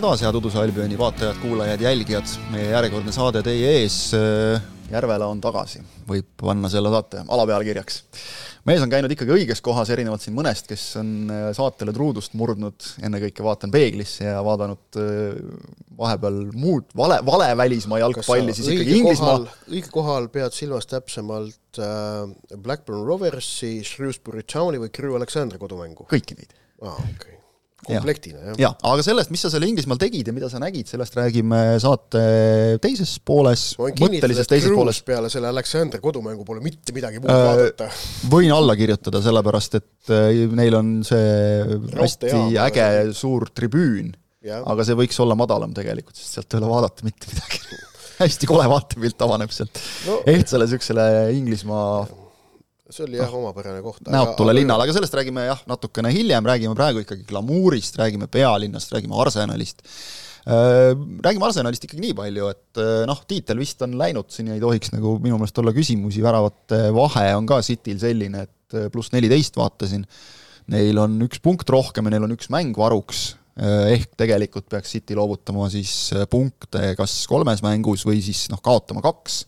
taas, head Uduse Albioni vaatajad, kuulajad, jälgijad, meie järjekordne saade teie ees. Järvela on tagasi, võib panna selle saate alapealkirjaks. mees on käinud ikkagi õiges kohas, erinevalt siin mõnest, kes on saatele truudust murdnud, ennekõike vaatan peeglisse ja vaadanud vahepeal muud, vale, vale välismaa jalgpalli, siis ikkagi Inglismaa. õige kohal pead silmas täpsemalt äh, Blackburn Roversi, Shrewsbury Towni või Crew Alexandri kodumängu? kõiki neid. aa, okei okay komplektina, jah? jaa, aga sellest, mis sa seal Inglismaal tegid ja mida sa nägid, sellest räägime saate teises pooles, mõttelises teises pooles. peale selle Aleksander kodumängu pole mitte midagi muud äh, vaadata. võin alla kirjutada, sellepärast et äh, neil on see hästi äge suur tribüün, aga see võiks olla madalam tegelikult, sest sealt ei ole vaadata mitte midagi hästi kole vaatepilt avaneb sealt no. ehtsale niisugusele Inglismaa see oli jah, omapärane koht. näotule linnale, aga sellest räägime jah, natukene hiljem, räägime praegu ikkagi glamuurist, räägime pealinnast, räägime Arsenalist. Äh, räägime Arsenalist ikkagi nii palju, et äh, noh, tiitel vist on läinud, siin ei tohiks nagu minu meelest olla küsimusi, väravate vahe on ka Cityl selline, et äh, pluss neliteist vaatasin, neil on üks punkt rohkem ja neil on üks mäng varuks, ehk tegelikult peaks City loovutama siis punkte kas kolmes mängus või siis noh, kaotama kaks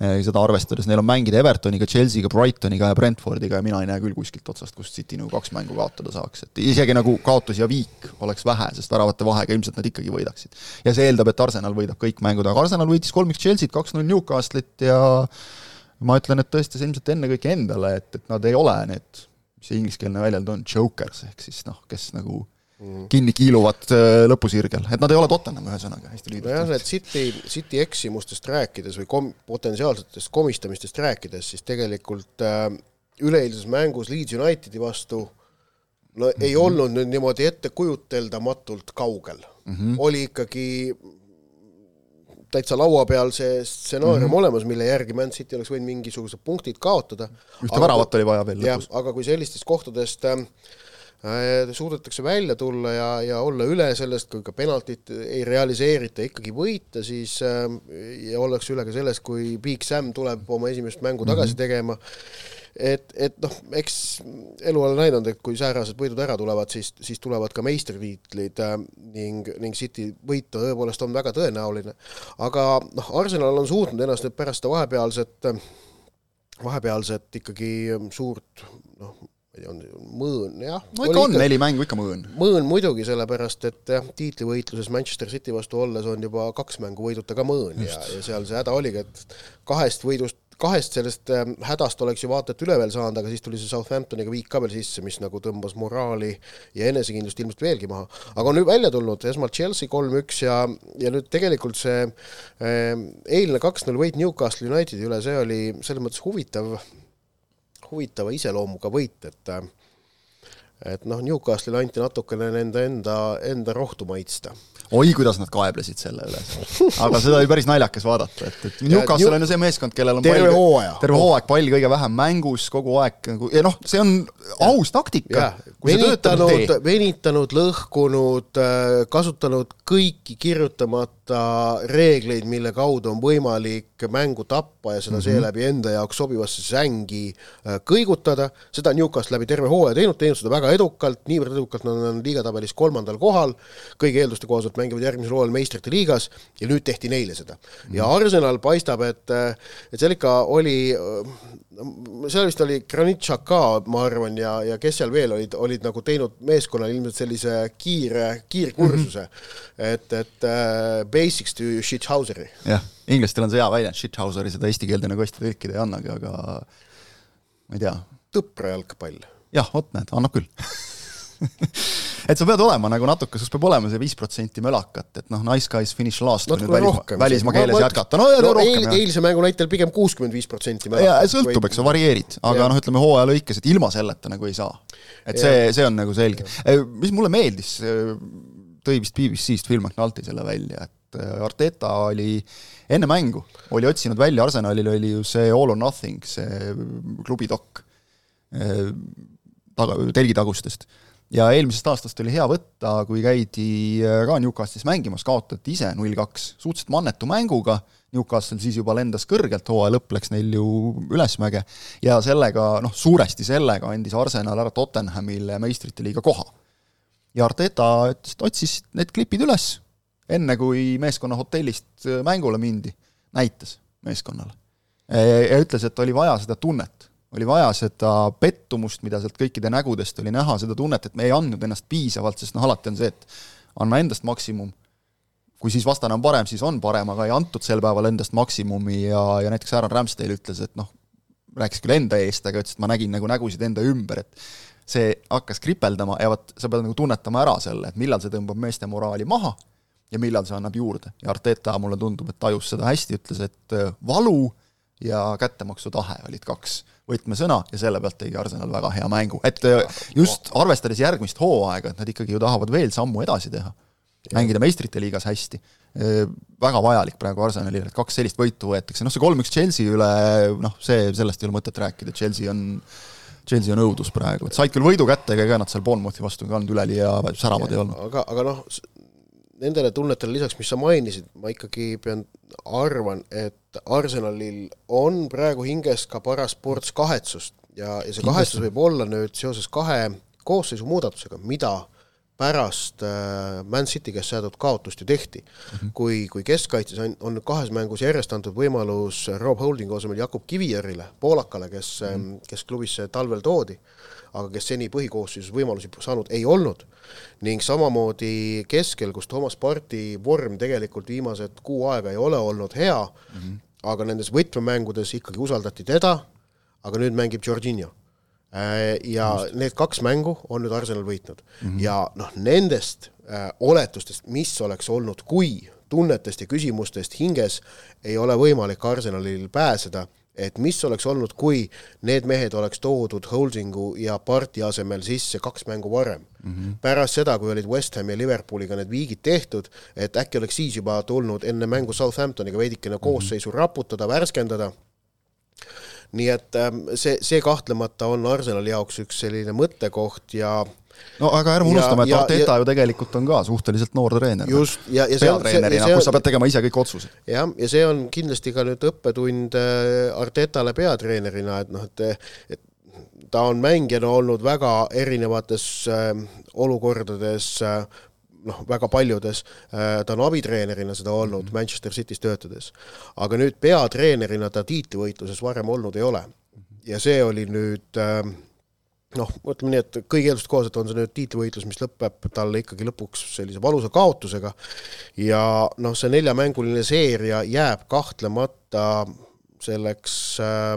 seda arvestades, neil on mängida Evertoniga, Chelsea'ga, Brightoniga ja Brentfordiga ja mina ei näe küll kuskilt otsast, kust City nagu kaks mängu kaotada saaks, et isegi nagu kaotus ja viik oleks vähe, sest väravate vahega ilmselt nad ikkagi võidaksid. ja see eeldab, et Arsenal võidab kõik mängud, aga Arsenal võitis kolm-üks Chelsea't, kaks-null Newcastle'it ja ma ütlen, et tõestas ilmselt ennekõike endale, et, et nad ei ole need, mis see ingliskeelne väljend on, jokers, ehk siis noh, kes nagu mm. kinni kiiluvad äh, lõpusirgel, et nad ei ole Tottenham ühesõnaga hästi lühidalt. nojah, need City, City eksimustest rääkides või kom-, potentsiaalsetest komistamistest rääkides, siis tegelikult äh, üleeilses mängus Leeds Unitedi vastu no mm -hmm. ei olnud nüüd niimoodi ettekujuteldamatult kaugel mm. -hmm. oli ikkagi täitsa laua peal see stsenaarium mm -hmm. olemas, mille järgi Man City oleks võinud mingisugused punktid kaotada. ühte väravat oli vaja veel lõpus. aga kui sellistest kohtadest Äh, suudetakse välja tulla ja, ja olla üle sellest, kui ka penaltit ei realiseerita, ikkagi võita, siis äh, ja ollakse üle ka sellest, kui Big Sam tuleb oma esimest mängu tagasi -hmm. tegema, et, et noh, eks elu ole näidanud, et kui säärased võidud ära tulevad, siis, siis tulevad ka meistritiitlid äh, ning, ning City võit tõepoolest on väga tõenäoline. aga noh, Arsenal on suutnud ennast nüüd pärast seda vahepealset vahepealset ikkagi suurt noh, ma ei tea, on mõõn, jah. no ikka on, neli mängu ikka mõõn. mõõn muidugi, sellepärast et jah, tiitlivõitluses Manchester City vastu olles on juba kaks mängu võiduta ka mõõn Just. ja, ja seal see häda oligi, et kahest võidust, kahest sellest äh, hädast oleks ju vaata et üle veel saanud, aga siis tuli see Southamptoniga viik ka veel sisse, mis nagu tõmbas moraali ja enesekindlust ilmselt veelgi maha. aga on nüüd välja tulnud esmalt Chelsea kolm-üks ja, ja nüüd tegelikult see äh, eilne kaks-null võit Newcastle Unitedi üle, see oli selles mõttes huvitav huvitava iseloomuga võit, et et noh, Newcastle'ile anti natukene nende enda, enda rohtu maitsta. oi, kuidas nad kaeblesid selle üle. aga seda oli päris naljakas vaadata, et, et Newcastle New... on ju see meeskond, kellel on terve hooaja, terve hooaeg pall kõige vähem mängus, kogu aeg nagu ja noh, see on aus taktika. venitanud, venitanud, lõhkunud, kasutanud kõiki kirjutamata reegleid, mille kaudu on võimalik mängu tappa ja seda mm -hmm. seeläbi enda jaoks sobivasse sängi äh, kõigutada, seda on Newcastle läbi terve hooaja teinud, teinud seda väga edukalt, niivõrd edukalt nad on liigatabelis kolmandal kohal, kõigi eelduste kohaselt mängivad järgmisel hooajal meistrite liigas ja nüüd tehti neile seda mm. -hmm. ja Arsenal paistab, et, äh, et seal ikka oli seal vist oli Granit Xhaka, ma arvan, ja, ja kes seal veel olid, olid nagu teinud meeskonnale ilmselt sellise kiire, kiirkursuse mm, -hmm. et, et uh, basics to shithauseri. jah inglastel on see hea väljend, shithauseri, seda eesti keelde nagu hästi tõlkida ei annagi, aga ma ei tea. tõpra jalgpall. jah, vot näed, annab küll et sa pead olema nagu natuke, sus peab olema see viis protsenti mölakat, et noh, nice guys finish last, kui nüüd välismaa, välismaa keeles ma, jätkata, no, no rohkem eil, eilse mängu näitel pigem kuuskümmend viis protsenti mölakat. sõltub, eks sa varieerid, aga noh, ütleme hooaja lõikes, et ilma selleta nagu ei saa. et ja. see, see on nagu selge. mis mulle meeldis, tõi vist BBC-st Phil McNulty selle välja, et äh, Arteta oli enne mängu, oli otsinud välja, Arsenalil oli ju see all or nothing, see klubidokk äh, taga, telgitagustest. Ja eelmisest aastast oli hea võtta, kui käidi äh, ka Newcastlis mängimas, kaotati ise null kaks, suhteliselt mannetu mänguga, Newcastle siis juba lendas kõrgelt, hooaja lõpp läks neil ju ülesmäge ja sellega, noh, suuresti sellega andis Arsenal ära Tottenhamile meistrite liiga koha. ja Arteta ütles, et otsis need klipid üles, enne kui meeskonna hotellist mängule mindi, näitas meeskonnale. ja ütles, et oli vaja seda tunnet, oli vaja seda pettumust, mida sealt kõikide nägudest oli näha, seda tunnet, et me ei andnud ennast piisavalt, sest noh, alati on see, et anna endast maksimum kui siis vastane on parem, siis on parem, aga ei antud sel päeval endast maksimumi ja, ja näiteks Aaron Ramsdale ütles, et noh, rääkis küll enda eest, aga ütles, et ma nägin nagu nägusid enda ümber, et see hakkas kripeldama ja vot sa pead nagu tunnetama ära selle, et millal see tõmbab meeste moraali maha ja millal see annab juurde. ja Arteta, mulle tundub, et tajus seda hästi, ütles, et äh, valu ja kättemaksutahe olid kaks võtmesõna ja selle pealt tegi Arsenal väga hea mängu, et äh, just arvestades järgmist hooaega, et nad ikkagi ju tahavad veel sammu edasi teha mängida meistrite liigas hästi. Väga vajalik praegu Arsenalile, et kaks sellist võitu võetakse, noh see kolm-üks Chelsea üle, noh see, sellest ei ole mõtet rääkida, Chelsea on Chelsea on õudus praegu, et said küll võidu kätte, ega nad seal Bournemouthi vastu ka olnud üleliia säravad ei olnud. aga, aga noh, nendele tunnetele lisaks, mis sa mainisid, ma ikkagi pean, arvan, et Arsenalil on praegu hinges ka paras ports kahetsust. Ja, ja see kahetsus võib olla nüüd seoses kahe koosseisu muudatusega, mida pärast äh, Man City käest saadud kaotust ju tehti mm. -hmm. kui, kui keskkaitses on, on kahes mängus järjest antud võimalus Rob Holdingu asemel Jakub Kivijärile, poolakale, kes mm, -hmm. kes klubisse talvel toodi, aga kes seni põhikoosseisus võimalusi saanud ei olnud. ning samamoodi keskel, kus Toomas Parti vorm tegelikult viimased kuu aega ei ole olnud hea mm, -hmm. aga nendes võtmemängudes ikkagi usaldati teda, aga nüüd mängib Jorginho ja Just. need kaks mängu on nüüd Arsenal võitnud mm -hmm. ja noh, nendest äh, oletustest, mis oleks olnud, kui tunnetest ja küsimustest hinges ei ole võimalik Arsenalil pääseda, et mis oleks olnud, kui need mehed oleks toodud Holdingu ja Parti asemel sisse kaks mängu varem mm. -hmm. pärast seda, kui olid West Ham ja Liverpooliga need viigid tehtud, et äkki oleks siis juba tulnud enne mängu Southamptoniga veidikene koosseisu mm -hmm. raputada, värskendada nii et ähm, see, see kahtlemata on Arsenali jaoks üks selline mõttekoht ja no aga ärme unustame, et Arteta ju tegelikult on ka suhteliselt noor treener. just, ja, ja peatreenerina, kus sa pead tegema ise kõik otsused. jah, ja see on kindlasti ka nüüd õppetund äh, Artetale peatreenerina, et noh, et et ta on mängijana olnud väga erinevates äh, olukordades äh, noh, väga paljudes, äh, ta on abitreenerina seda olnud mm -hmm. Manchester City's töötades. aga nüüd peatreenerina ta tiitlivõitluses varem olnud ei ole. ja see oli nüüd äh, noh, ütleme nii, et kõigi eelduste kohaselt on see nüüd tiitlivõitlus, mis lõpeb talle ikkagi lõpuks sellise valusa kaotusega ja noh, see neljamänguline seeria jääb kahtlemata selleks äh,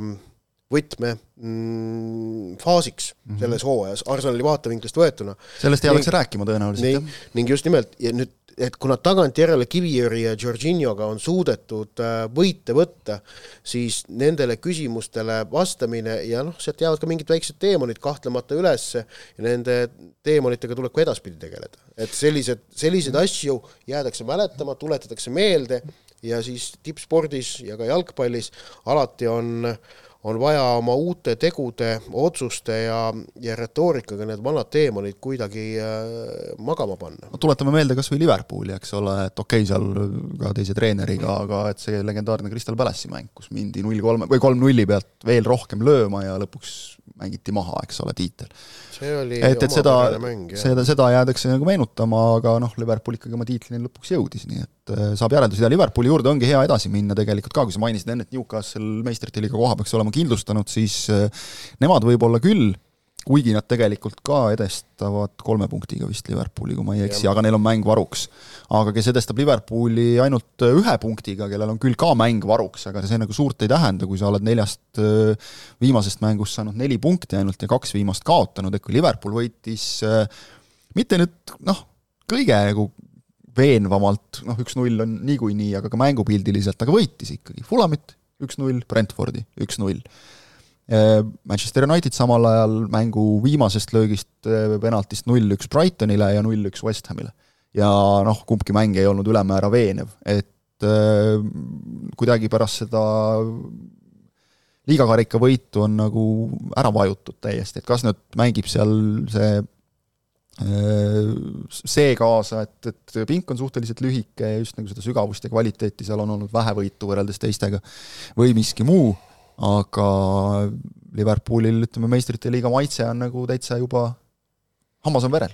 võtmefaasiks mm, mm -hmm. selles hooajas Arsenali vaatevinklist võetuna. sellest jäädakse rääkima tõenäoliselt, jah. ning just nimelt, ja nüüd, et kuna tagantjärele Kiviõri ja Jorginhoga on suudetud äh, võite võtta, siis nendele küsimustele vastamine ja noh, sealt jäävad ka mingid väiksed teemonid kahtlemata ülesse ja nende teemonitega tuleb ka edaspidi tegeleda. et sellised, selliseid asju jäädakse mäletama, tuletatakse meelde ja siis tippspordis ja ka jalgpallis alati on äh, on vaja oma uute tegude, otsuste ja, ja retoorikaga need vanad teemonid kuidagi äh, magama panna. no tuletame meelde kas või Liverpooli, eks ole, et okei okay,, seal ka teise treeneriga, aga et see legendaarne Crystal Palace'i mäng, kus mindi null kolme või kolm nulli pealt veel rohkem lööma ja lõpuks mängiti maha, eks ole, tiitel. et, et seda, seda, seda jäädakse nagu meenutama, aga noh, Liverpool ikkagi oma tiitlini lõpuks jõudis, nii et äh, saab järeldusi teha, Liverpooli juurde ongi hea edasi minna tegelikult ka, kui sa mainisid enne, et Newcastle meistrite liiga koha peaks olema kindlustanud, siis äh, nemad võib-olla küll kuigi nad tegelikult ka edestavad kolme punktiga vist Liverpooli, kui ma ei eksi, aga neil on mäng varuks. aga kes edestab Liverpooli ainult ühe punktiga, kellel on küll ka mäng varuks, aga see nagu suurt ei tähenda, kui sa oled neljast äh, viimasest mängust saanud neli punkti ainult ja kaks viimast kaotanud, et kui Liverpool võitis äh, mitte nüüd noh, kõige nagu veenvamalt, noh üks-null on niikuinii, aga ka mängupildiliselt, aga võitis ikkagi, Fulamit üks-null, Brentfordi üks-null Manchester United samal ajal mängu viimasest löögist äh, penaltist null-üks Brightonile ja null-üks West Hamile. ja noh, kumbki mäng ei olnud ülemäära veenev, et äh, kuidagi pärast seda liigakarika võitu on nagu ära vajutud täiesti, et kas nüüd mängib seal see see kaasa, et, et pink on suhteliselt lühike ja just nagu seda sügavust ja kvaliteeti seal on olnud vähevõitu võrreldes teistega või miski muu, aga Liverpoolil, ütleme, meistrite liiga maitse on nagu täitsa juba, hammas on verel.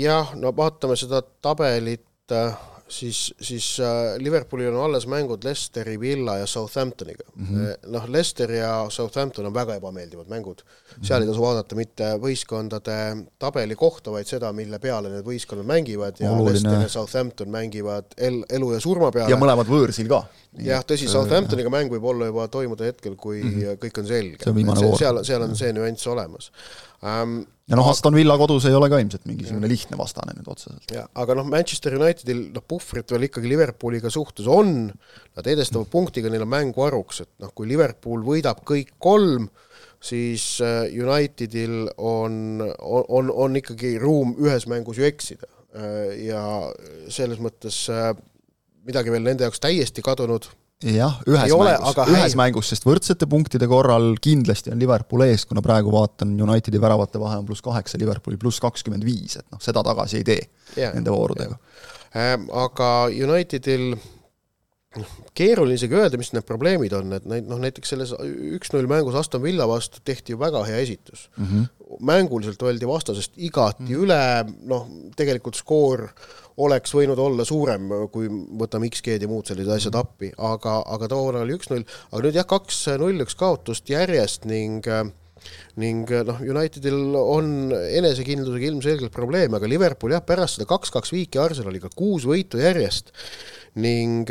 jah, no vaatame seda tabelit äh, siis, siis äh, Liverpoolil on alles mängud Leicesteri, Villa ja Southamptoniga mm -hmm.. noh, Leicester ja Southampton on väga ebameeldivad mängud mm. -hmm. seal ei tasu vaadata mitte võistkondade tabeli kohta, vaid seda, mille peale need võistkonnad mängivad ja Oluline. Leicester ja Southampton mängivad el-, elu ja surma peale. ja mõlemad võõrsil ka. jah, tõsi, Southamptoniga mäng võib olla juba toimuda hetkel, kui mm -hmm. kõik on selge. seal, seal on see nüanss olemas ähm,. ja noh, Aston Villa kodus ei ole ka ilmselt mingisugune lihtne vastane nüüd otseselt. aga noh, Manchester Unitedil noh, puhvrit veel ikkagi Liverpooliga suhtes on, nad edestavad punktiga, neil on mäng varuks, et noh, kui Liverpool võidab kõik kolm, siis äh, Unitedil on, on, on, on ikkagi ruum ühes mängus ju eksida. Äh, ja selles mõttes äh, midagi veel nende jaoks täiesti kadunud jah, ühes ei mängus, ühes mängus, sest võrdsete punktide korral kindlasti on Liverpool ees, kuna praegu vaatan, Unitedi väravate vahe on pluss kaheksa, Liverpooli pluss kakskümmend viis, et noh, seda tagasi ei tee yeah, nende voorudega. Ähm, aga Unitedil noh, keeruline isegi öelda, mis need probleemid on, et neid noh, näiteks selles üks-null mängus Aston Villa vastu tehti ju väga hea esitus mm. -hmm. mänguliselt oldi vastasest igati mm -hmm. üle, noh, tegelikult skoor oleks võinud olla suurem, kui võtame X-G-d ja muud sellised asjad appi, aga, aga toona oli üks-null, aga nüüd jah, kaks-null, üks kaotust järjest ning ning noh, Unitedil on enesekindlusega ilmselgelt probleeme, aga Liverpool jah, pärast seda kaks-kaks viiki Arsenaliga kuus võitu järjest ning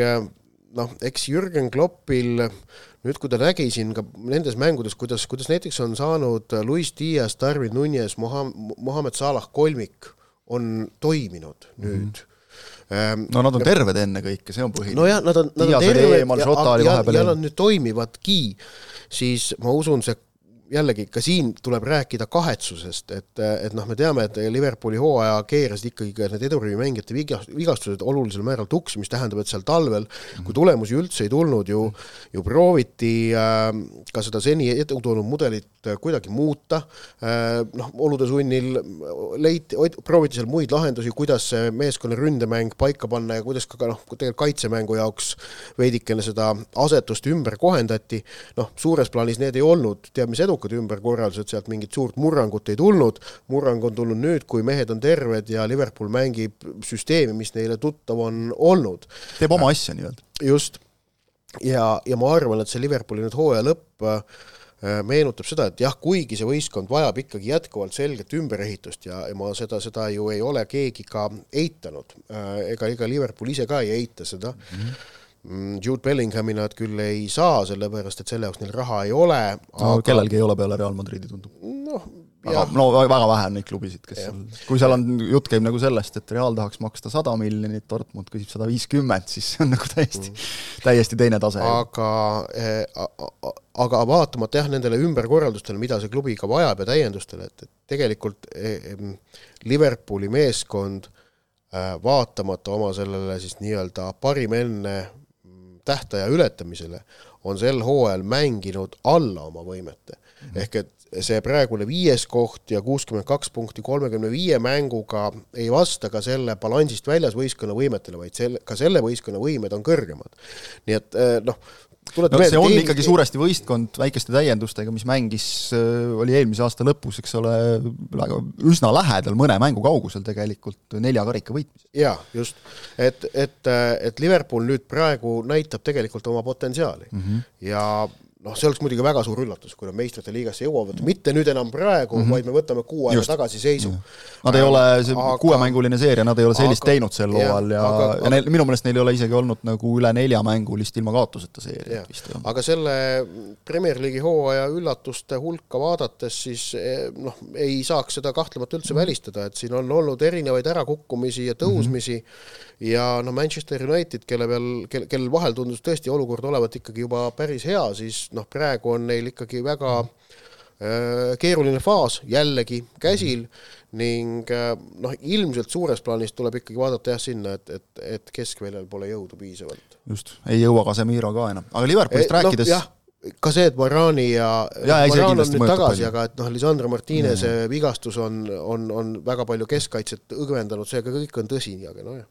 noh, eks Jürgen Kloppil nüüd, kui ta nägi siin ka nendes mängudes, kuidas, kuidas näiteks on saanud Luis Diaz, Darwin Nunez, Mohamed Salah kolmik on toiminud mm -hmm. nüüd ähm, no nad on terved ennekõike, see on põhiline. nojah, nad on, nad on terved ja, ja, ja nad nüüd toimivadki, siis ma usun, see jällegi ka siin tuleb rääkida kahetsusest, et, et noh, me teame, et Liverpooli hooaja keerasid ikkagi ka need edurivimängijate vigastused olulisel määral tuksi, mis tähendab, et seal talvel, kui tulemusi üldse ei tulnud, ju, ju prooviti äh, ka seda seni edu toonud mudelit kuidagi muuta. Äh,, noh, olude sunnil leiti, prooviti seal muid lahendusi, kuidas see meeskonna ründemäng paika panna ja kuidas ka, ka noh, tegelikult kaitsemängu jaoks veidikene seda asetust ümber kohendati, noh, suures plaanis need ei olnud teab mis edukad, edukad ümberkorraldused, sealt mingit suurt murrangut ei tulnud, murrang on tulnud nüüd, kui mehed on terved ja Liverpool mängib süsteemi, mis neile tuttav on olnud. teeb oma asja nii-öelda. just. ja, ja ma arvan, et see Liverpooli nüüd hooaja lõpp äh, meenutab seda, et jah, kuigi see võistkond vajab ikkagi jätkuvalt selget ümberehitust ja, ja ma seda, seda ju ei ole keegi ka eitanud, äh, ega, ega Liverpool ise ka ei eita seda mm, -hmm Mm, Jude Bellinghami nad küll ei saa, sellepärast et selle jaoks neil raha ei ole no aga... kellelgi ei ole peale Real Madridi, tundub. noh, aga no väga vähe on neid klubisid, kes ja. seal, kui seal on, jutt käib nagu sellest, et Real tahaks maksta sada miljonit, Dortmund küsib sada viiskümmend, siis see on nagu täiesti mm., täiesti teine tase. aga eh,, aga vaatamata jah, nendele ümberkorraldustele, mida see klubi ka vajab ja täiendustele, et, et tegelikult eh, Liverpooli meeskond eh, vaatamata oma sellele siis nii-öelda parim enne tähtaja ületamisele, on sel hooajal mänginud alla oma võimete mm. -hmm. ehk et see praegune viies koht ja kuuskümmend kaks punkti kolmekümne viie mänguga ei vasta ka selle balansist väljas võistkonna võimetele, vaid selle, ka selle võistkonna võimed on kõrgemad. nii et eh, noh, no see on eel... ikkagi suuresti võistkond väikeste täiendustega, mis mängis, äh, oli eelmise aasta lõpus, eks ole, väga üsna lähedal, mõne mängu kaugusel tegelikult nelja karika võitmisest. jaa, just. et, et, et Liverpool nüüd praegu näitab tegelikult oma potentsiaali mm -hmm. ja noh, see oleks muidugi väga suur üllatus, kui nad meistrite liigasse jõuavad, mitte nüüd enam praegu mm, -hmm. vaid me võtame kuu aega tagasi seisu. Nad ei ole, see aga, kuuemänguline seeria, nad ei ole sellist aga, teinud sel hooajal ja, ja, aga, ja neil, minu meelest neil ei ole isegi olnud nagu üle neljamängulist ilma kaotuseta seeriat vist. aga selle Premier League'i hooaja üllatuste hulka vaadates, siis eh, noh, ei saaks seda kahtlemata üldse -hmm. välistada, et siin on olnud erinevaid ärakukkumisi ja tõusmisi mm, -hmm ja noh, Manchester United, kelle peal, kel, kellel vahel tundus tõesti olukord olevat ikkagi juba päris hea, siis noh, praegu on neil ikkagi väga äh, keeruline faas jällegi käsil ning äh, noh, ilmselt suures plaanis tuleb ikkagi vaadata jah sinna, et, et, et keskväljal pole jõudu piisavalt. just, ei jõua Casemiro ka enam, aga Liverpoolist e, rääkides no, ka see, et Varani ja, ja Varan on nüüd tagasi, aga et noh, Lisandro Martinese vigastus on, on, on väga palju keskkaitset õgvendanud, see ka kõik on tõsi, aga nojah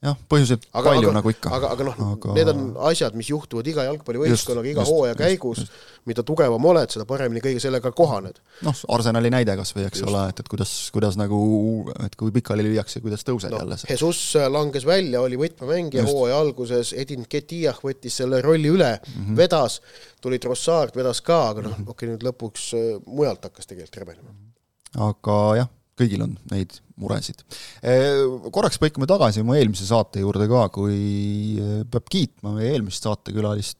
jah, põhjuseid aga, palju aga, nagu ikka. aga, aga noh aga..., need on asjad, mis juhtuvad iga jalgpallivõistkonnaga iga hooaja käigus, mida tugevam oled, seda paremini kõige sellega kohaned. noh, Arsenali näide kas või, eks just. ole, et, et kuidas, kuidas nagu, et kui pikali lüüakse, kuidas tõused no, jälle. Jesus langes välja, oli võtmemängija hooaja alguses, Edin Ketiah võttis selle rolli üle mm, -hmm. vedas, tuli Trossard, vedas ka, aga noh, okei okay,, nüüd lõpuks äh, mujalt hakkas tegelikult rebenema. aga jah kõigil on neid muresid. Korraks põikame tagasi mu eelmise saate juurde ka, kui peab kiitma meie eelmist saatekülalist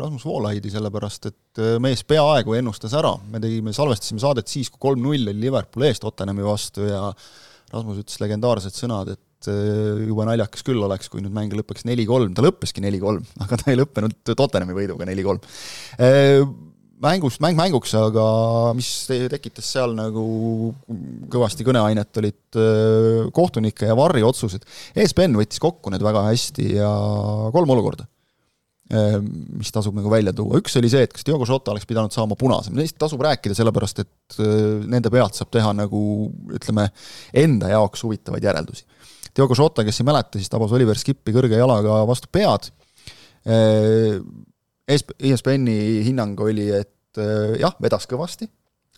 Rasmus Voolaidi, sellepärast et mees peaaegu ennustas ära, me tegime, salvestasime saadet siis, kui kolm-null oli Liverpool eest Tottenhami vastu ja Rasmus ütles legendaarsed sõnad, et jube naljakas küll oleks, kui nüüd mäng lõpeks neli-kolm, ta lõppeski neli-kolm, aga ta ei lõppenud Tottenhami võiduga neli-kolm mängust, mäng mänguks, aga mis tekitas seal nagu kõvasti kõneainet, olid äh, kohtunike ja varri otsused. ESPN võttis kokku need väga hästi ja kolm olukorda, äh, mis tasub nagu välja tuua. üks oli see, et kas Diogo Jota oleks pidanud saama punase, neist tasub rääkida, sellepärast et äh, nende pealt saab teha nagu ütleme, enda jaoks huvitavaid järeldusi. Diogo Jota, kes ei mäleta, siis tabas Oliver Skippi kõrge jalaga vastu pead ESPN-i hinnang oli, et äh, jah, vedas kõvasti,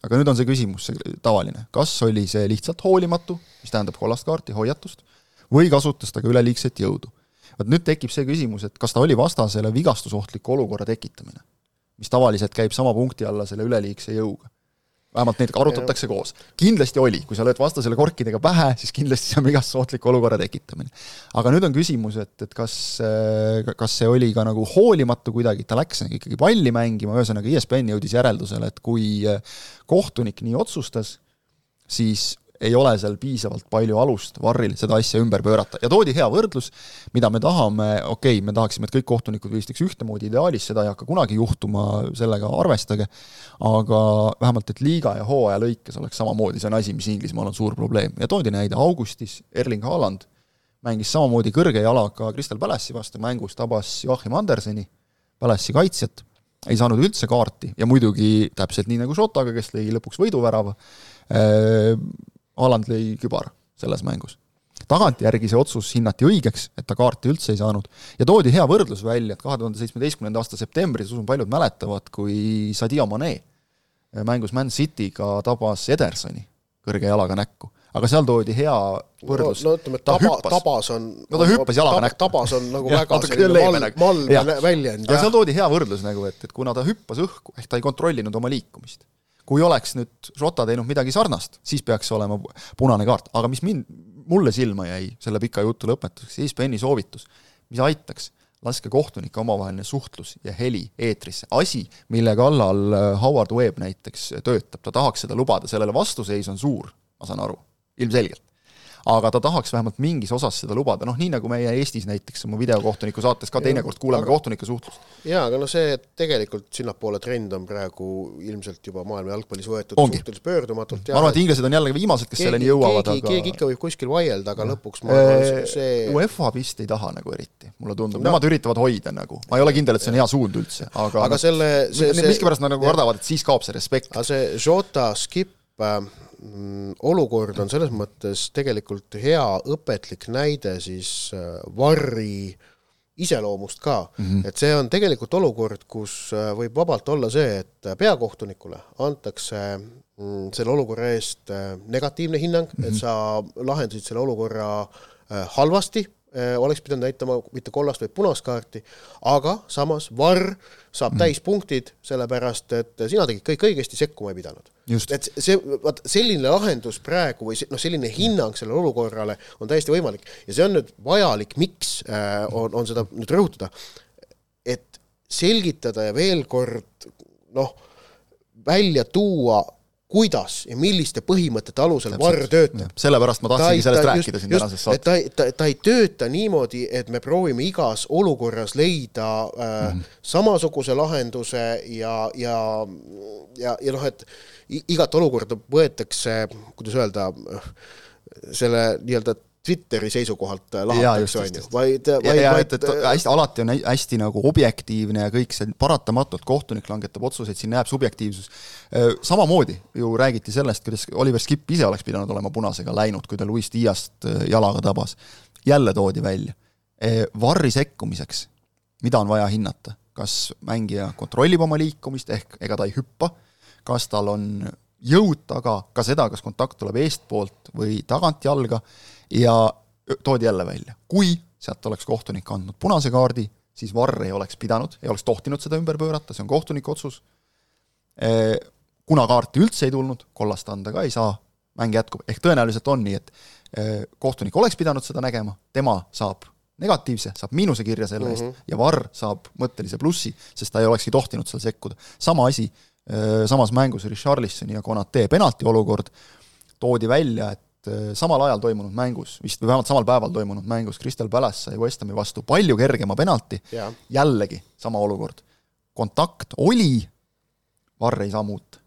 aga nüüd on see küsimus see tavaline, kas oli see lihtsalt hoolimatu, mis tähendab kollast kaarti, hoiatust, või kasutas ta ka üleliigset jõudu. vot nüüd tekib see küsimus, et kas ta oli vastasele vigastusohtliku olukorra tekitamine, mis tavaliselt käib sama punkti alla selle üleliigse jõuga vähemalt neid arutatakse koos. kindlasti oli, kui sa lööd vastasele korkidega pähe, siis kindlasti see on igast ohtliku olukorra tekitamine. aga nüüd on küsimus, et, et kas, äh, kas see oli ka nagu hoolimatu kuidagi, ta läks ikkagi palli mängima, ühesõnaga ESPN jõudis järeldusele, et kui äh, kohtunik nii otsustas, siis ei ole seal piisavalt palju alust Varril seda asja ümber pöörata. Ja toodi hea võrdlus, mida me tahame, okei okay,, me tahaksime, et kõik kohtunikud võistleks ühtemoodi ideaalis, seda ei hakka kunagi juhtuma, sellega arvestage, aga vähemalt, et liiga ja hooaja lõikes oleks samamoodi, see on asi, mis Inglismaal on suur probleem. Ja toodi näide, augustis Erling Haaland mängis samamoodi kõrge jalaga Crystal Palace'i vastu, mängus tabas Joachim Anderseni, Palace'i kaitsjat, ei saanud üldse kaarti ja muidugi täpselt nii nagu Šotaga, kes lõi lõpuks võiduvärava, Haaland lõi kübara selles mängus. tagantjärgi see otsus hinnati õigeks, et ta kaarti üldse ei saanud, ja toodi hea võrdlus välja, et kahe tuhande seitsmeteistkümnenda aasta septembris, usun paljud mäletavad, kui Sadio Mane mängus Man Cityga tabas Edersoni kõrge jalaga näkku aga seal toodi hea võrdlus no, no ütleme, taba, tabas on no ta hüppas jalaga näkku. tabas on nagu ja, väga selline malm, malm väljend. aga seal toodi hea võrdlus nagu, et, et kuna ta hüppas õhku, ehk ta ei kontrollinud oma liikumist, kui oleks nüüd Rota teinud midagi sarnast, siis peaks olema punane kaart, aga mis mind, mulle silma jäi selle pika jutu lõpetuseks, ESPN-i soovitus, mis aitaks, laske kohtunike omavaheline suhtlus ja heli eetrisse, asi, mille kallal äh, Howard Webb näiteks töötab, ta tahaks seda lubada, sellele vastuseis on suur, ma saan aru, ilmselgelt aga ta tahaks vähemalt mingis osas seda lubada, noh nii nagu meie Eestis näiteks oma videokohtuniku saates ka teinekord kuuleme aga, kohtunike suhtlust. jaa, aga no see, et tegelikult sinnapoole trend on praegu ilmselt juba maailma jalgpallis võetud Ongi. suhteliselt pöördumatult. ma arvan, et inglased on jällegi viimased, kes keegi, selleni jõuavad, aga keegi ikka võib kuskil vaielda, aga lõpuks ma arvan, see UEFA vist ei taha nagu eriti, mulle tundub no., nemad üritavad hoida nagu, ma ei ole kindel, et see on hea suund üldse, aga aga selle see, see miskipärast nad nagu kardavad, et siis kaob see respekt. aga see Jota, Skip äh, olukord on selles mõttes tegelikult hea õpetlik näide siis äh, varri iseloomust ka mm, -hmm. et see on tegelikult olukord, kus äh, võib vabalt olla see, et peakohtunikule antakse mm, selle olukorra eest äh, negatiivne hinnang mm, -hmm. et mhm. sa lahendasid selle olukorra halvasti Äh, oleks pidanud näitama mitte kollast, vaid punast kaarti, aga samas Varr saab mm. täispunktid, sellepärast et sina tegid kõik õigesti, sekkuma ei pidanud. et see, vaat selline lahendus praegu või noh, selline hinnang sellele olukorrale on täiesti võimalik ja see on nüüd vajalik, miks äh, on, on seda nüüd rõhutada, et selgitada ja veel kord noh, välja tuua kuidas ja milliste põhimõtete alusel Varr töötab. sellepärast ma tahtsingi sellest ta, rääkida just, siin tänases saates. ta, ta, ta ei tööta niimoodi, et me proovime igas olukorras leida äh, mm. samasuguse lahenduse ja, ja, ja, ja noh, et igat olukorda võetakse, kuidas öelda, selle nii-öelda Twitteri seisukohalt lahatakse, on ju, vaid, vaid, vaid et, et hästi, alati on hästi nagu objektiivne ja kõik see, paratamatult kohtunik langetab otsuseid, siin jääb subjektiivsus. Samamoodi ju räägiti sellest, kuidas Oliver Skip ise oleks pidanud olema punasega läinud, kui ta Luis Diast jalaga tabas. jälle toodi välja. Varri sekkumiseks, mida on vaja hinnata, kas mängija kontrollib oma liikumist, ehk ega ta ei hüppa, kas tal on jõud taga, ka seda, kas kontakt tuleb eestpoolt või tagantjalga ja toodi jälle välja, kui sealt oleks kohtunik andnud punase kaardi, siis Varr ei oleks pidanud, ei oleks tohtinud seda ümber pöörata, see on kohtuniku otsus. kuna kaarti üldse ei tulnud, kollast anda ka ei saa, mäng jätkub, ehk tõenäoliselt on nii, et kohtunik oleks pidanud seda nägema, tema saab negatiivse, saab miinuse kirja selle eest mm -hmm. ja Varr saab mõttelise plussi, sest ta ei olekski tohtinud seal sekkuda. sama asi, samas mängus Richarlisoni ja Konate penalti olukord, toodi välja, et Äh, samal ajal toimunud mängus, vist või vähemalt samal päeval toimunud mängus, Crystal Palace sai West Hami vastu palju kergema penalti, jällegi sama olukord. kontakt oli, Varr ei saa muuta.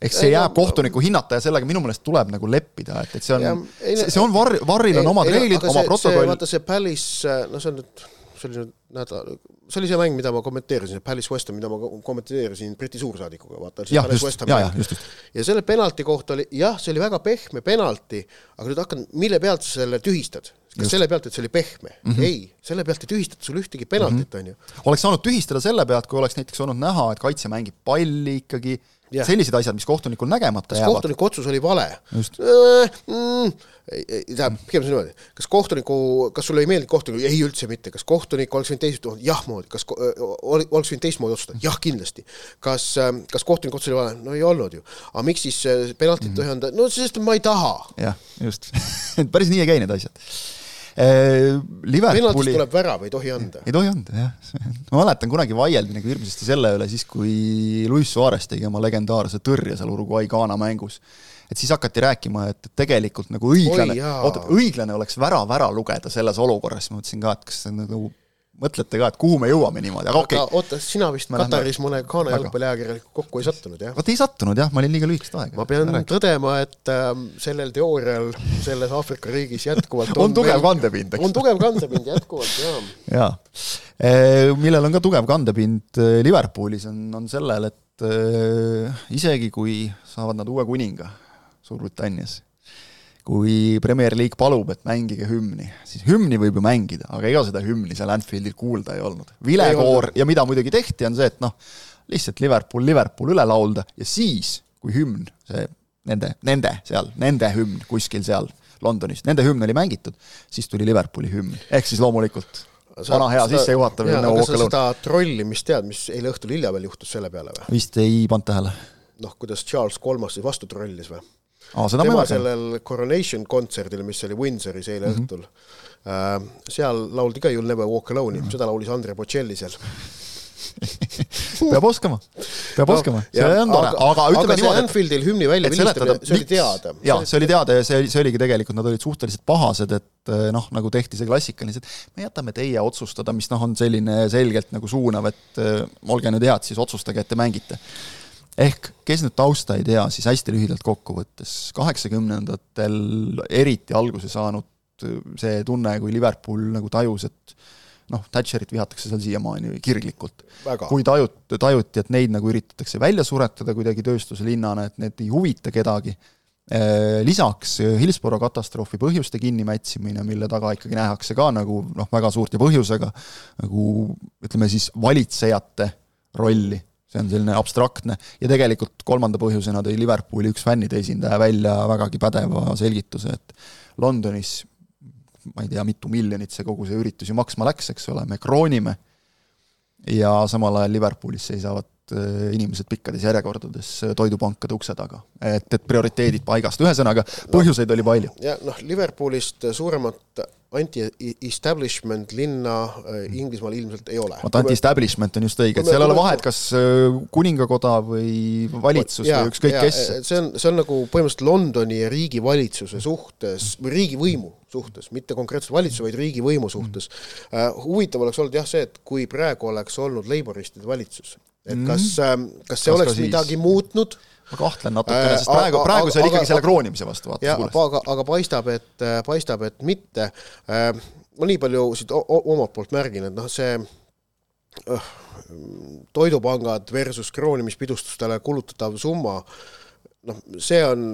ehk see jääb kohtuniku hinnata ja sellega minu meelest tuleb nagu leppida, et, et see on, see, on Varr, Varril on omad reeglid, oma protokoll. vaata see Palace, no see on nüüd see oli nüüd nädal, see oli see mäng, mida ma kommenteerisin, Palace West Ham, mida ma kommenteerisin Briti suursaadikuga, vaata. jah, just, ja, ja just, just. ja selle penalti kohta oli, jah, see oli väga pehme penalti, aga nüüd hakkan, mille pealt sa selle tühistad? kas just. selle pealt, et see oli pehme mm? -hmm. ei, selle pealt ei tühistata sul ühtegi penaltit mm, on -hmm. ju. oleks saanud tühistada selle pealt, kui oleks näiteks olnud näha, et kaitse mängib palli ikkagi Yeah. sellised asjad, mis kohtunikul nägemata kas jäävad. kohtuniku otsus oli vale? Äh, mm, tähendab, pigem see niimoodi, kas kohtuniku, kas sulle ei meeldi kohtunik, ei üldse mitte, kas kohtunik oleks võinud teistmoodi, jah moodi, kas oleks võinud teistmoodi otsustada, jah kindlasti. kas, ähm, kas kohtuniku otsus oli vale, no ei olnud ju. aga miks siis äh, penaltit mm -hmm. ei anda, no sest ma ei taha. jah, just päris nii ei käi need asjad Äh, Liverpooli tuleb värav, ei tohi anda. ei tohi anda, jah. ma mäletan, kunagi vaieldi nagu hirmsasti selle üle siis, kui Luis Suarez tegi oma legendaarse tõrje seal Uruguay-Ghana mängus. et siis hakati rääkima, et tegelikult nagu õiglane, oota, õiglane oleks värav ära lugeda selles olukorras, ma mõtlesin ka, et kas see nagu mõtlete ka, et kuhu me jõuame niimoodi, aga okei okay.. oota, sina vist ma Kataris lähen... mõne Ghana jalgpalliajakirjanikuga kokku ei sattunud, jah? vot ei sattunud jah, ma olin liiga lühikest aega. ma pean rääk. tõdema, et äh, sellel teoorial selles Aafrika riigis jätkuvalt on, on tugev veel... kandepind, eks? on tugev kandepind jätkuvalt, jaa. jaa. Eh, millel on ka tugev kandepind Liverpoolis, on, on sellel, et äh, isegi kui saavad nad uue kuninga Suurbritannias kui Premier League palub, et mängige hümni, siis hümni võib ju mängida, aga ega seda hümni seal Anfieldil kuulda ei olnud. vilekoor ja mida muidugi tehti, on see, et noh, lihtsalt Liverpool, Liverpool üle laulda ja siis, kui hümn, see nende, nende seal, nende hümn kuskil seal Londonis, nende hümn oli mängitud, siis tuli Liverpooli hümn, ehk siis loomulikult vana hea sissejuhatav nagu sa seda trollimist tead, mis eile õhtul hilja veel juhtus selle peale või? vist ei pannud tähele. noh, kuidas Charles Kolmas siis vastu trollis või? Aa, tema sellel Coronation kontserdil, mis oli Windsoris eile mm -hmm. õhtul äh,, seal lauldi ka You'll never walk alone'i mm, -hmm. seda laulis Andre Bocelli seal peab oskama, peab no, oskama, see on tore, aga ütleme niimoodi, Anfieldil hümni välja vilistamine, see oli teada. jaa, see oli teada ja see, see oligi tegelikult, nad olid suhteliselt pahased, et eh, noh, nagu tehti see klassikaliselt, me jätame teie otsustada, mis noh, on selline selgelt nagu suunav, et äh, olge nüüd head, siis otsustage, et te mängite ehk kes nüüd tausta ei tea, siis hästi lühidalt kokkuvõttes, kaheksakümnendatel eriti alguse saanud see tunne, kui Liverpool nagu tajus, et noh, Thatcherit vihatakse seal siiamaani kirglikult. kui tajut-, tajuti, et neid nagu üritatakse välja suretada kuidagi tööstuslinnana, et need ei huvita kedagi, eh, lisaks Hillsborough katastroofi põhjuste kinnimätsimine, mille taga ikkagi nähakse ka nagu noh, väga suurt ja põhjusega nagu ütleme siis valitsejate rolli see on selline abstraktne. Ja tegelikult kolmanda põhjusena tõi Liverpooli üks fännide esindaja välja vägagi pädeva selgituse, et Londonis ma ei tea, mitu miljonit see kogu see üritus ju maksma läks, eks ole, me kroonime. Ja samal ajal Liverpoolis seisavad äh, inimesed pikkades järjekordades äh, toidupankade ukse taga. et, et prioriteedid paigast, ühesõnaga põhjuseid oli palju. ja noh, Liverpoolist suuremat anti-establishment linna äh, Inglismaal ilmselt ei ole. vot anti-establishment on just õige, et seal ei ole vahet, kas kuningakoda või valitsus ja, või ükskõik kes. see on, see on nagu põhimõtteliselt Londoni ja riigivalitsuse suhtes või riigivõimu suhtes, mitte konkreetselt valitsuse, vaid riigivõimu suhtes uh,. huvitav oleks olnud jah see, et kui praegu oleks olnud Laboristide valitsus et kas, kas see kas oleks midagi muutnud ma kahtlen natukene, sest praegu, praegu see oli ikkagi selle kroonimise vastu, vaata. aga, aga paistab, et, paistab, et mitte. ma nii palju siit omalt poolt märgin, et noh, see uh, toidupangad versus kroonimispidustustele kulutatav summa, noh, see on,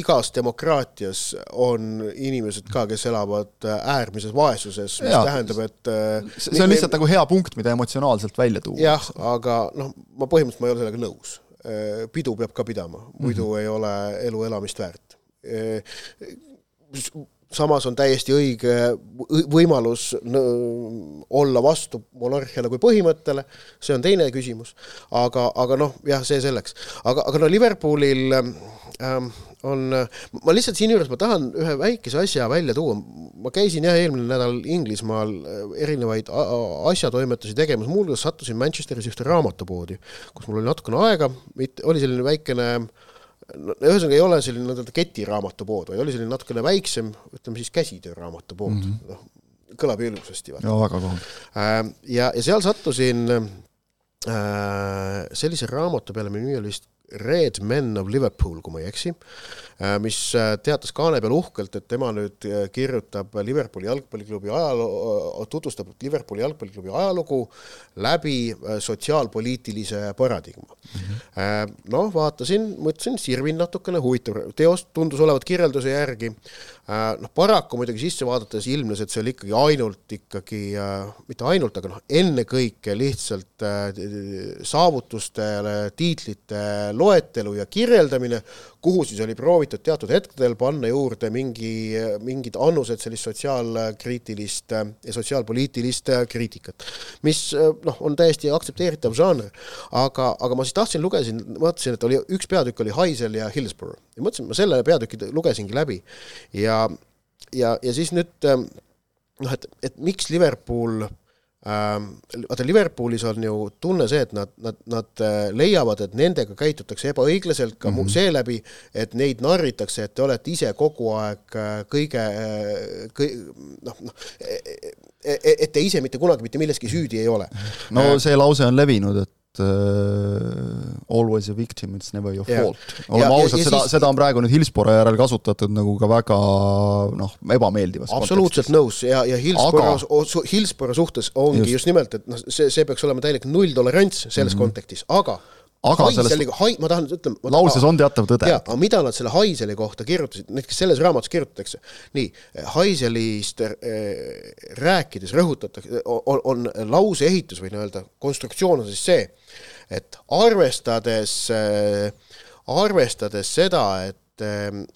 igas demokraatias on inimesed ka, kes elavad äärmises vaesuses, mis ja, tähendab, et see on lihtsalt nagu hea punkt, mida emotsionaalselt välja tuua. jah, aga noh, ma põhimõtteliselt ma ei ole sellega nõus Äh, pidu peab ka pidama, muidu mm -hmm. ei ole elu elamist väärt. Äh, samas on täiesti õige võimalus olla vastu monarhiale kui põhimõttele, see on teine küsimus, aga, aga noh, jah, see selleks. aga, aga no Liverpoolil ähm, on, ma lihtsalt siinjuures ma tahan ühe väikese asja välja tuua, ma käisin jah, eelmine nädal Inglismaal äh, erinevaid asjatoimetusi tegemas, muuhulgas sattusin Manchesteris ühte raamatupoodi, kus mul oli natukene aega, oli selline väikene no ühesõnaga ei ole selline nii-öelda ketiraamatupood, vaid oli selline natukene väiksem, ütleme siis käsitööraamatupood mm, -hmm. noh, kõlab ilusasti. jaa, väga kohutav. Äh, ja, ja seal sattusin äh, sellise raamatu peale, mille nimi oli vist Red Men of Liverpool, kui ma ei eksi, äh, mis äh, teatas kaane peal uhkelt, et tema nüüd äh, kirjutab Liverpooli jalgpalliklubi ajaloo, tutvustab Liverpooli jalgpalliklubi ajalugu läbi sotsiaalpoliitilise paradigma. Mm -hmm.. noh, vaatasin, mõtlesin, sirvin natukene, huvitav teos, tundus olevat kirjelduse järgi. Noh, paraku muidugi sisse vaadates ilmnes, et see oli ikkagi ainult ikkagi, mitte ainult, aga noh, ennekõike lihtsalt saavutustele, tiitlite loetelu ja kirjeldamine, kuhu siis oli proovitud teatud hetkedel panna juurde mingi, mingid annused sellist sotsiaalkriitilist ja sotsiaalpoliitilist kriitikat. mis noh, on täiesti aktsepteeritav žanr, aga, aga ma siis tahtsin, lugesin, vaatasin, et oli üks peatükk oli Haisel ja Hillsborough ja mõtlesin, ma selle peatüki lugesingi läbi ja, ja, ja siis nüüd noh, et, et miks Liverpool vaata, Liverpoolis on ju tunne see, et nad, nad, nad äh, leiavad, et nendega käitutakse ebaõiglaselt ka mm -hmm. seeläbi, et neid narritakse, et te olete ise kogu aeg äh, kõige, äh, kõi-, noh, noh, e, e, e, et te ise mitte kunagi mitte milleski süüdi ei ole. no see lause on levinud, et uh, always a victim, it's never your yeah. fault. oleme ausad, seda, siis... seda on praegu nüüd Hillsboro järel kasutatud nagu ka väga noh, ebameeldivas absoluutselt kontekstis. nõus ja, ja Hillsboro aga..., Hillsboro suhtes ongi just, just nimelt, et noh, see, see peaks olema täielik nulltolerants selles mm -hmm. kontekstis, aga aga Haiseli, hai-, ma tahan, ütleme lauses on teatav tõde. jaa, aga mida nad selle Haiseli kohta kirjutasid, näiteks selles raamatus kirjutatakse, nii, Haiselist äh, rääkides rõhutatakse, on, on lause ehitus või nii-öelda konstruktsioon on siis see, et arvestades äh,, arvestades seda, et et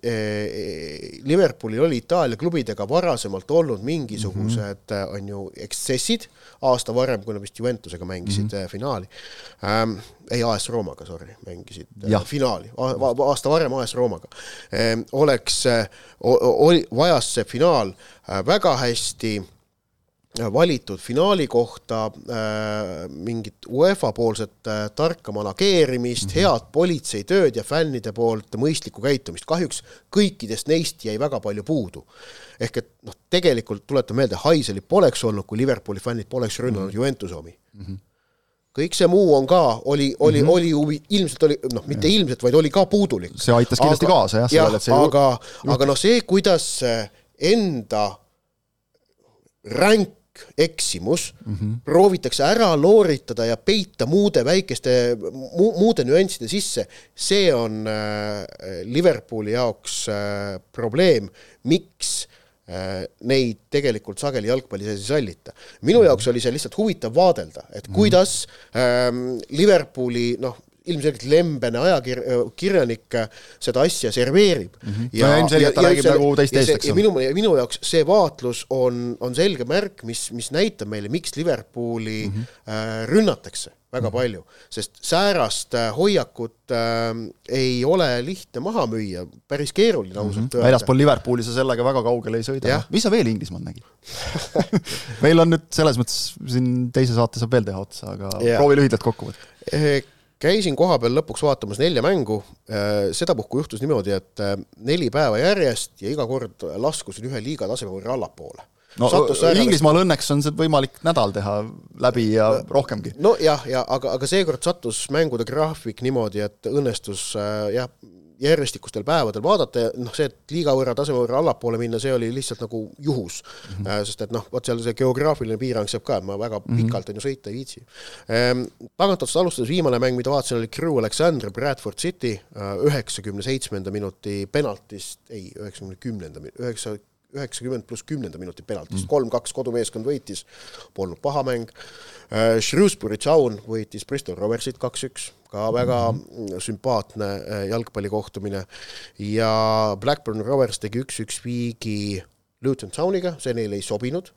eh, Liverpoolil oli Itaalia klubidega varasemalt olnud mingisugused mm, -hmm. on ju, eksessid, aasta varem, kui nad vist Juventusega mängisid mm -hmm. finaali ähm,, ei, AS Roomaga, sorry, mängisid ja. finaali, aasta varem AS Roomaga ähm,, oleks, oli, vajas see finaal väga hästi valitud finaali kohta äh, mingit UEFA poolset äh, tarka manageerimist mm, -hmm. head politseitööd ja fännide poolt mõistlikku käitumist. kahjuks kõikidest neist jäi väga palju puudu. ehk et noh, tegelikult tuletan meelde, Haiseli poleks olnud, kui Liverpooli fännid poleks rünnanud mm -hmm. Juventuse omi mm. -hmm kõik see muu on ka, oli, oli mm, -hmm. oli huvi, ilmselt oli, noh, mitte ilmselt, vaid oli ka puudulik. see aitas kindlasti aga, kaasa jah, sellele, et see aga, aga noh, see, kuidas enda ränk eksimus mm, -hmm. proovitakse ära looritada ja peita muude väikeste mu,, muude nüansside sisse, see on äh, Liverpooli jaoks äh, probleem, miks äh, neid tegelikult sageli jalgpalli sees ei sallita. minu mhm. jaoks oli see lihtsalt huvitav vaadelda, et mhm. kuidas ähm, Liverpooli noh, ilmselgelt lembene ajakirjanik seda asja serveerib mm. -hmm. ja, no ilmselgelt ta räägib nagu teist eest, eks ole. minu, minu jaoks see vaatlus on, on selge märk, mis, mis näitab meile, miks Liverpooli mm -hmm. äh, rünnatakse väga mm -hmm. palju, sest säärast äh, hoiakut äh, ei ole lihtne maha müüa, päris keeruline ausalt mm -hmm. öelda. väljaspool Liverpooli sa sellega väga kaugele ei sõida. mis sa veel Inglismaal nägid meil on nüüd selles mõttes siin teise saate saab veel teha otsa, aga ja. proovi lühidalt kokku võtta eh, käisin kohapeal lõpuks vaatamas nelja mängu, äh, sedapuhku juhtus niimoodi, et äh, neli päeva järjest ja iga kord laskusin ühe liiga taseme võrra allapoole. no Inglismaal õnneks on see võimalik nädal teha läbi ja rohkemgi. nojah, ja aga, aga seekord sattus mängude graafik niimoodi, et õnnestus äh, jah, järjestikustel päevadel vaadata ja noh, see, et liiga võrra taseme võrra allapoole minna, see oli lihtsalt nagu juhus mm. -hmm. sest et noh, vot seal see geograafiline piirang saab ka, et ma väga mm -hmm. pikalt on ju sõita ei viitsi ehm,. Tagantotsast alustades viimane mäng, mida vaatasin, oli Crew Alexander, Bradford City, äh, üheksakümne seitsmenda minuti penaltist, ei, üheksakümne kümnenda, üheksa üheksakümmend pluss kümnenda minuti penaltist mm., kolm-kaks kodumeeskond võitis, polnud paha mäng. Äh, Shrewsbury Town võitis Bristol Roversit kaks-üks, ka väga sümpaatne äh, jalgpallikohtumine. Ja Blackburn Rovers tegi üks-üks viigi Luton Towniga, see neile ei sobinud.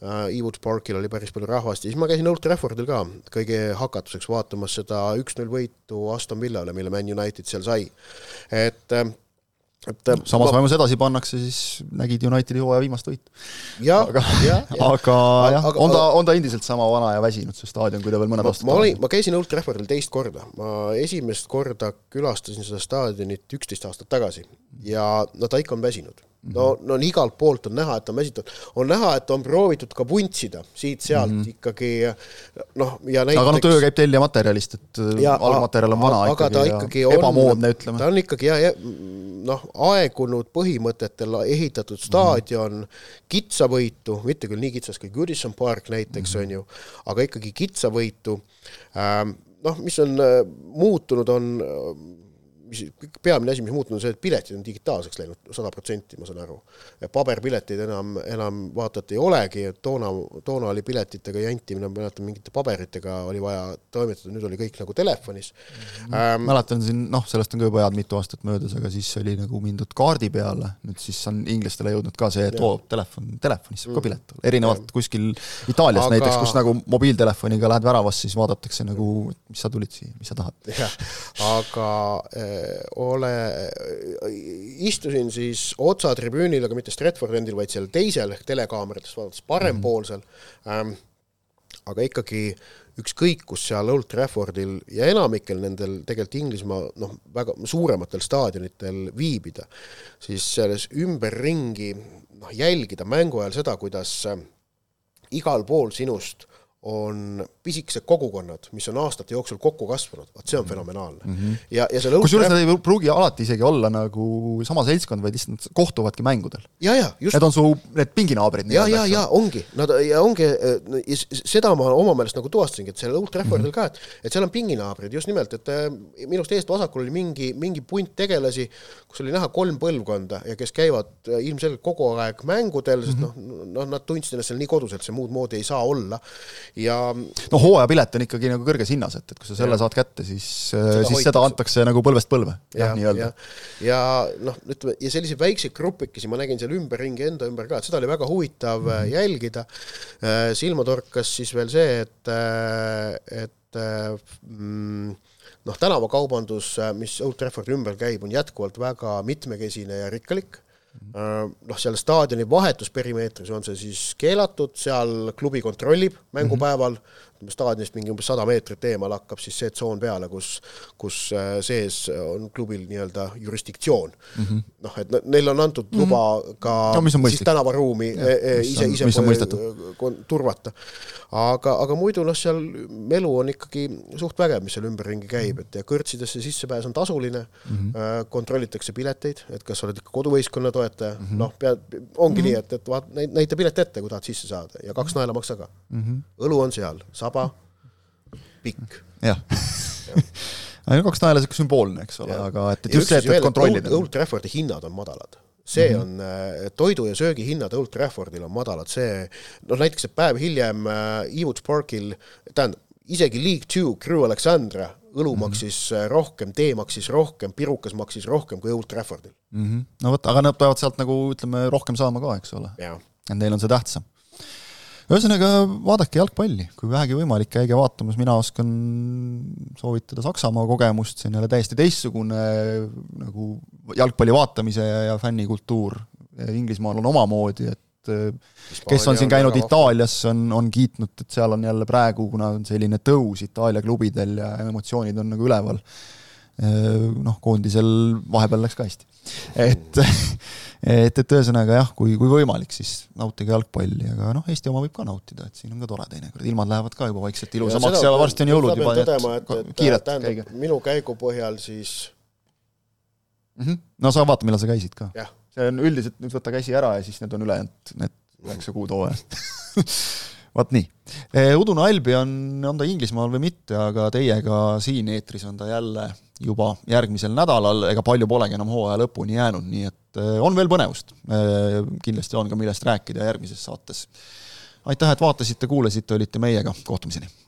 Uh,, Ewood Parkil oli päris palju rahvast. Ja siis ma käisin Old Traffordil ka kõige hakatuseks vaatamas seda üks-null võitu Aston Villale, mille Man United seal sai. et uh, et äh, samas ma... vaimus edasi pannakse, siis nägid Unitedi hooaja viimast võitu. aga, aga jah, on ta, on ta endiselt sama vana ja väsinud, see staadion, kui ta veel mõned aastad ma olin, ma käisin Old Traffordil teist korda, ma esimest korda külastasin seda staadionit üksteist aastat tagasi. Ja no ta ikka on väsinud no, no igalt poolt on näha, et on väsitud, on näha, et on proovitud ka vuntsida siit-sealt mm -hmm. ikkagi noh, ja näiteks aga no töö käib tellijamaterjalist, et ja, algmaterjal on vana aga ikkagi, ikkagi ja on, ebamoodne, ütleme. ta on ikkagi jah, noh, aegunud põhimõtetel ehitatud staadion mm, -hmm. kitsavõitu, mitte küll nii kitsas kui Goodison Park näiteks mm, -hmm. on ju, aga ikkagi kitsavõitu ähm,, noh, mis on äh, muutunud, on mis peamine asi, mis muutunud, on see, et piletid on digitaalseks läinud sada protsenti, ma saan aru. paberpileteid enam, enam vaata et ei olegi, et toona, toona oli piletitega jantimine, ma mäletan, mingite paberitega oli vaja toimetada, nüüd oli kõik nagu telefonis. -hmm. Ähm, mäletan siin, noh, sellest on ka juba head mitu aastat möödas, aga siis oli nagu mindud kaardi peale, nüüd siis on inglastele jõudnud ka see, et oo, telefon, telefonis saab ka mm. pilet olla, erinevalt ja. kuskil Itaalias aga... näiteks, kus nagu mobiiltelefoniga lähed väravasse, siis vaadatakse nagu, mis sa tulid siia, mis sa tahad. jah, aga äh, ole, istusin siis otsa tribüünil, aga mitte Stratford endil, vaid seal teisel ehk telekaameratest vaadates parempoolsel mm. -hmm. Ähm, aga ikkagi ükskõik, kus seal Old Traffordil ja enamikel nendel tegelikult Inglismaa noh, väga suurematel staadionitel viibida, siis selles ümberringi noh, jälgida mängu ajal seda, kuidas äh, igal pool sinust on pisikesed kogukonnad, mis on aastate jooksul kokku kasvanud, vot see on fenomenaalne mm. -hmm. ja, ja selle kusjuures nad ei pruugi alati isegi olla nagu sama seltskond, vaid lihtsalt nad kohtuvadki mängudel. Need on su, need pinginaabrid. ja, ja, ja ongi, nad ja ongi, seda ma oma meelest nagu tuvastasingi, et sellel Old Traffordil mm -hmm. ka, et et seal on pinginaabrid just nimelt, et äh, minust eest vasakul oli mingi, mingi punt tegelasi, kus oli näha kolm põlvkonda ja kes käivad äh, ilmselgelt kogu aeg mängudel, sest mm -hmm. noh, noh, nad tundsid ennast seal nii koduselt, see muud moodi ei saa olla ja no hooajapilet on ikkagi nagu kõrges hinnas, et, et kui sa selle ja. saad kätte, siis, äh, siis seda antakse nagu põlvest põlve, jah, nii-öelda. ja, ja noh, ütleme, ja selliseid väikseid grupikesi ma nägin seal ümberringi enda ümber ka, et seda oli väga huvitav mm -hmm. jälgida, äh, silma torkas siis veel see, et, et mm, noh, tänavakaubandus, mis Old Traffordi ümber käib, on jätkuvalt väga mitmekesine ja rikkalik noh, seal staadioni vahetusperimeetris on see siis keelatud, seal klubi kontrollib mängupäeval. mm, -hmm staadionist mingi umbes sada meetrit eemal hakkab siis see tsoon peale, kus, kus äh, sees on klubil nii-öelda jurisdiktsioon mm. -hmm. noh, et neil on antud mm -hmm. luba ka no, siis tänavaruumi ja, e, e, ise, ise turvata. aga, aga muidu noh, seal melu on ikkagi suht vägev, mis seal ümberringi käib, et ja kõrtsidesse sissepääs on tasuline mm, -hmm. kontrollitakse pileteid, et kas sa oled ikka koduvõistkonna toetaja mm -hmm., noh, pead, ongi mm -hmm. nii, et, et vaat-, näita pilet ette, kui tahad sisse saada ja kaks naela maksa ka mm. -hmm. õlu on seal saba, pikk. jah ja. kaks naela sihuke sümboolne, eks ole, aga et, et just see, et, kontrollida. Old Traffordi hinnad on madalad see mm -hmm. on, äh, toidu- ja söögihinnad Old Traffordil on madalad, see noh, näiteks et päev hiljem äh, Ewood Parkil, tähendab, isegi League Two Crew Alexandra õlu mm -hmm. maksis äh, rohkem, tee maksis rohkem, pirukas maksis rohkem kui Old Traffordil mm. -hmm. no vot, aga nad peavad sealt nagu ütleme, rohkem saama ka, eks ole. et neil on see tähtsam ühesõnaga, vaadake jalgpalli, kui vähegi võimalik, käige vaatamas, mina oskan soovitada Saksamaa kogemust, see on jälle täiesti teistsugune nagu jalgpalli vaatamise ja, ja fännikultuur. Inglismaal on omamoodi, et Hispaania kes on siin käinud Itaalias, on, on kiitnud, et seal on jälle praegu, kuna on selline tõus Itaalia klubidel ja emotsioonid on nagu üleval, noh, koondisel vahepeal läks ka hästi. et, et, et ühesõnaga jah, kui, kui võimalik, siis nautige jalgpalli, aga noh, Eesti oma võib ka nautida, et siin on ka tore teinekord, ilmad lähevad ka juba vaikselt ilusamaks ja, ja varsti on jõulud juba, nii et kiirelt käige. minu käigu põhjal siis mm. -hmm. no sa vaata, millal sa käisid ka. see on üldiselt, nüüd võta käsi ära ja siis need on ülejäänud, need üheksa kuud hooajast vaat nii. Eh, Udune Albion, on ta Inglismaal või mitte, aga teiega siin eetris on ta jälle juba järgmisel nädalal, ega palju polegi enam hooaja lõpuni jäänud, nii et eh, on veel põnevust. Eh, kindlasti on ka millest rääkida järgmises saates. aitäh, et vaatasite, kuulasite, olite meiega, kohtumiseni!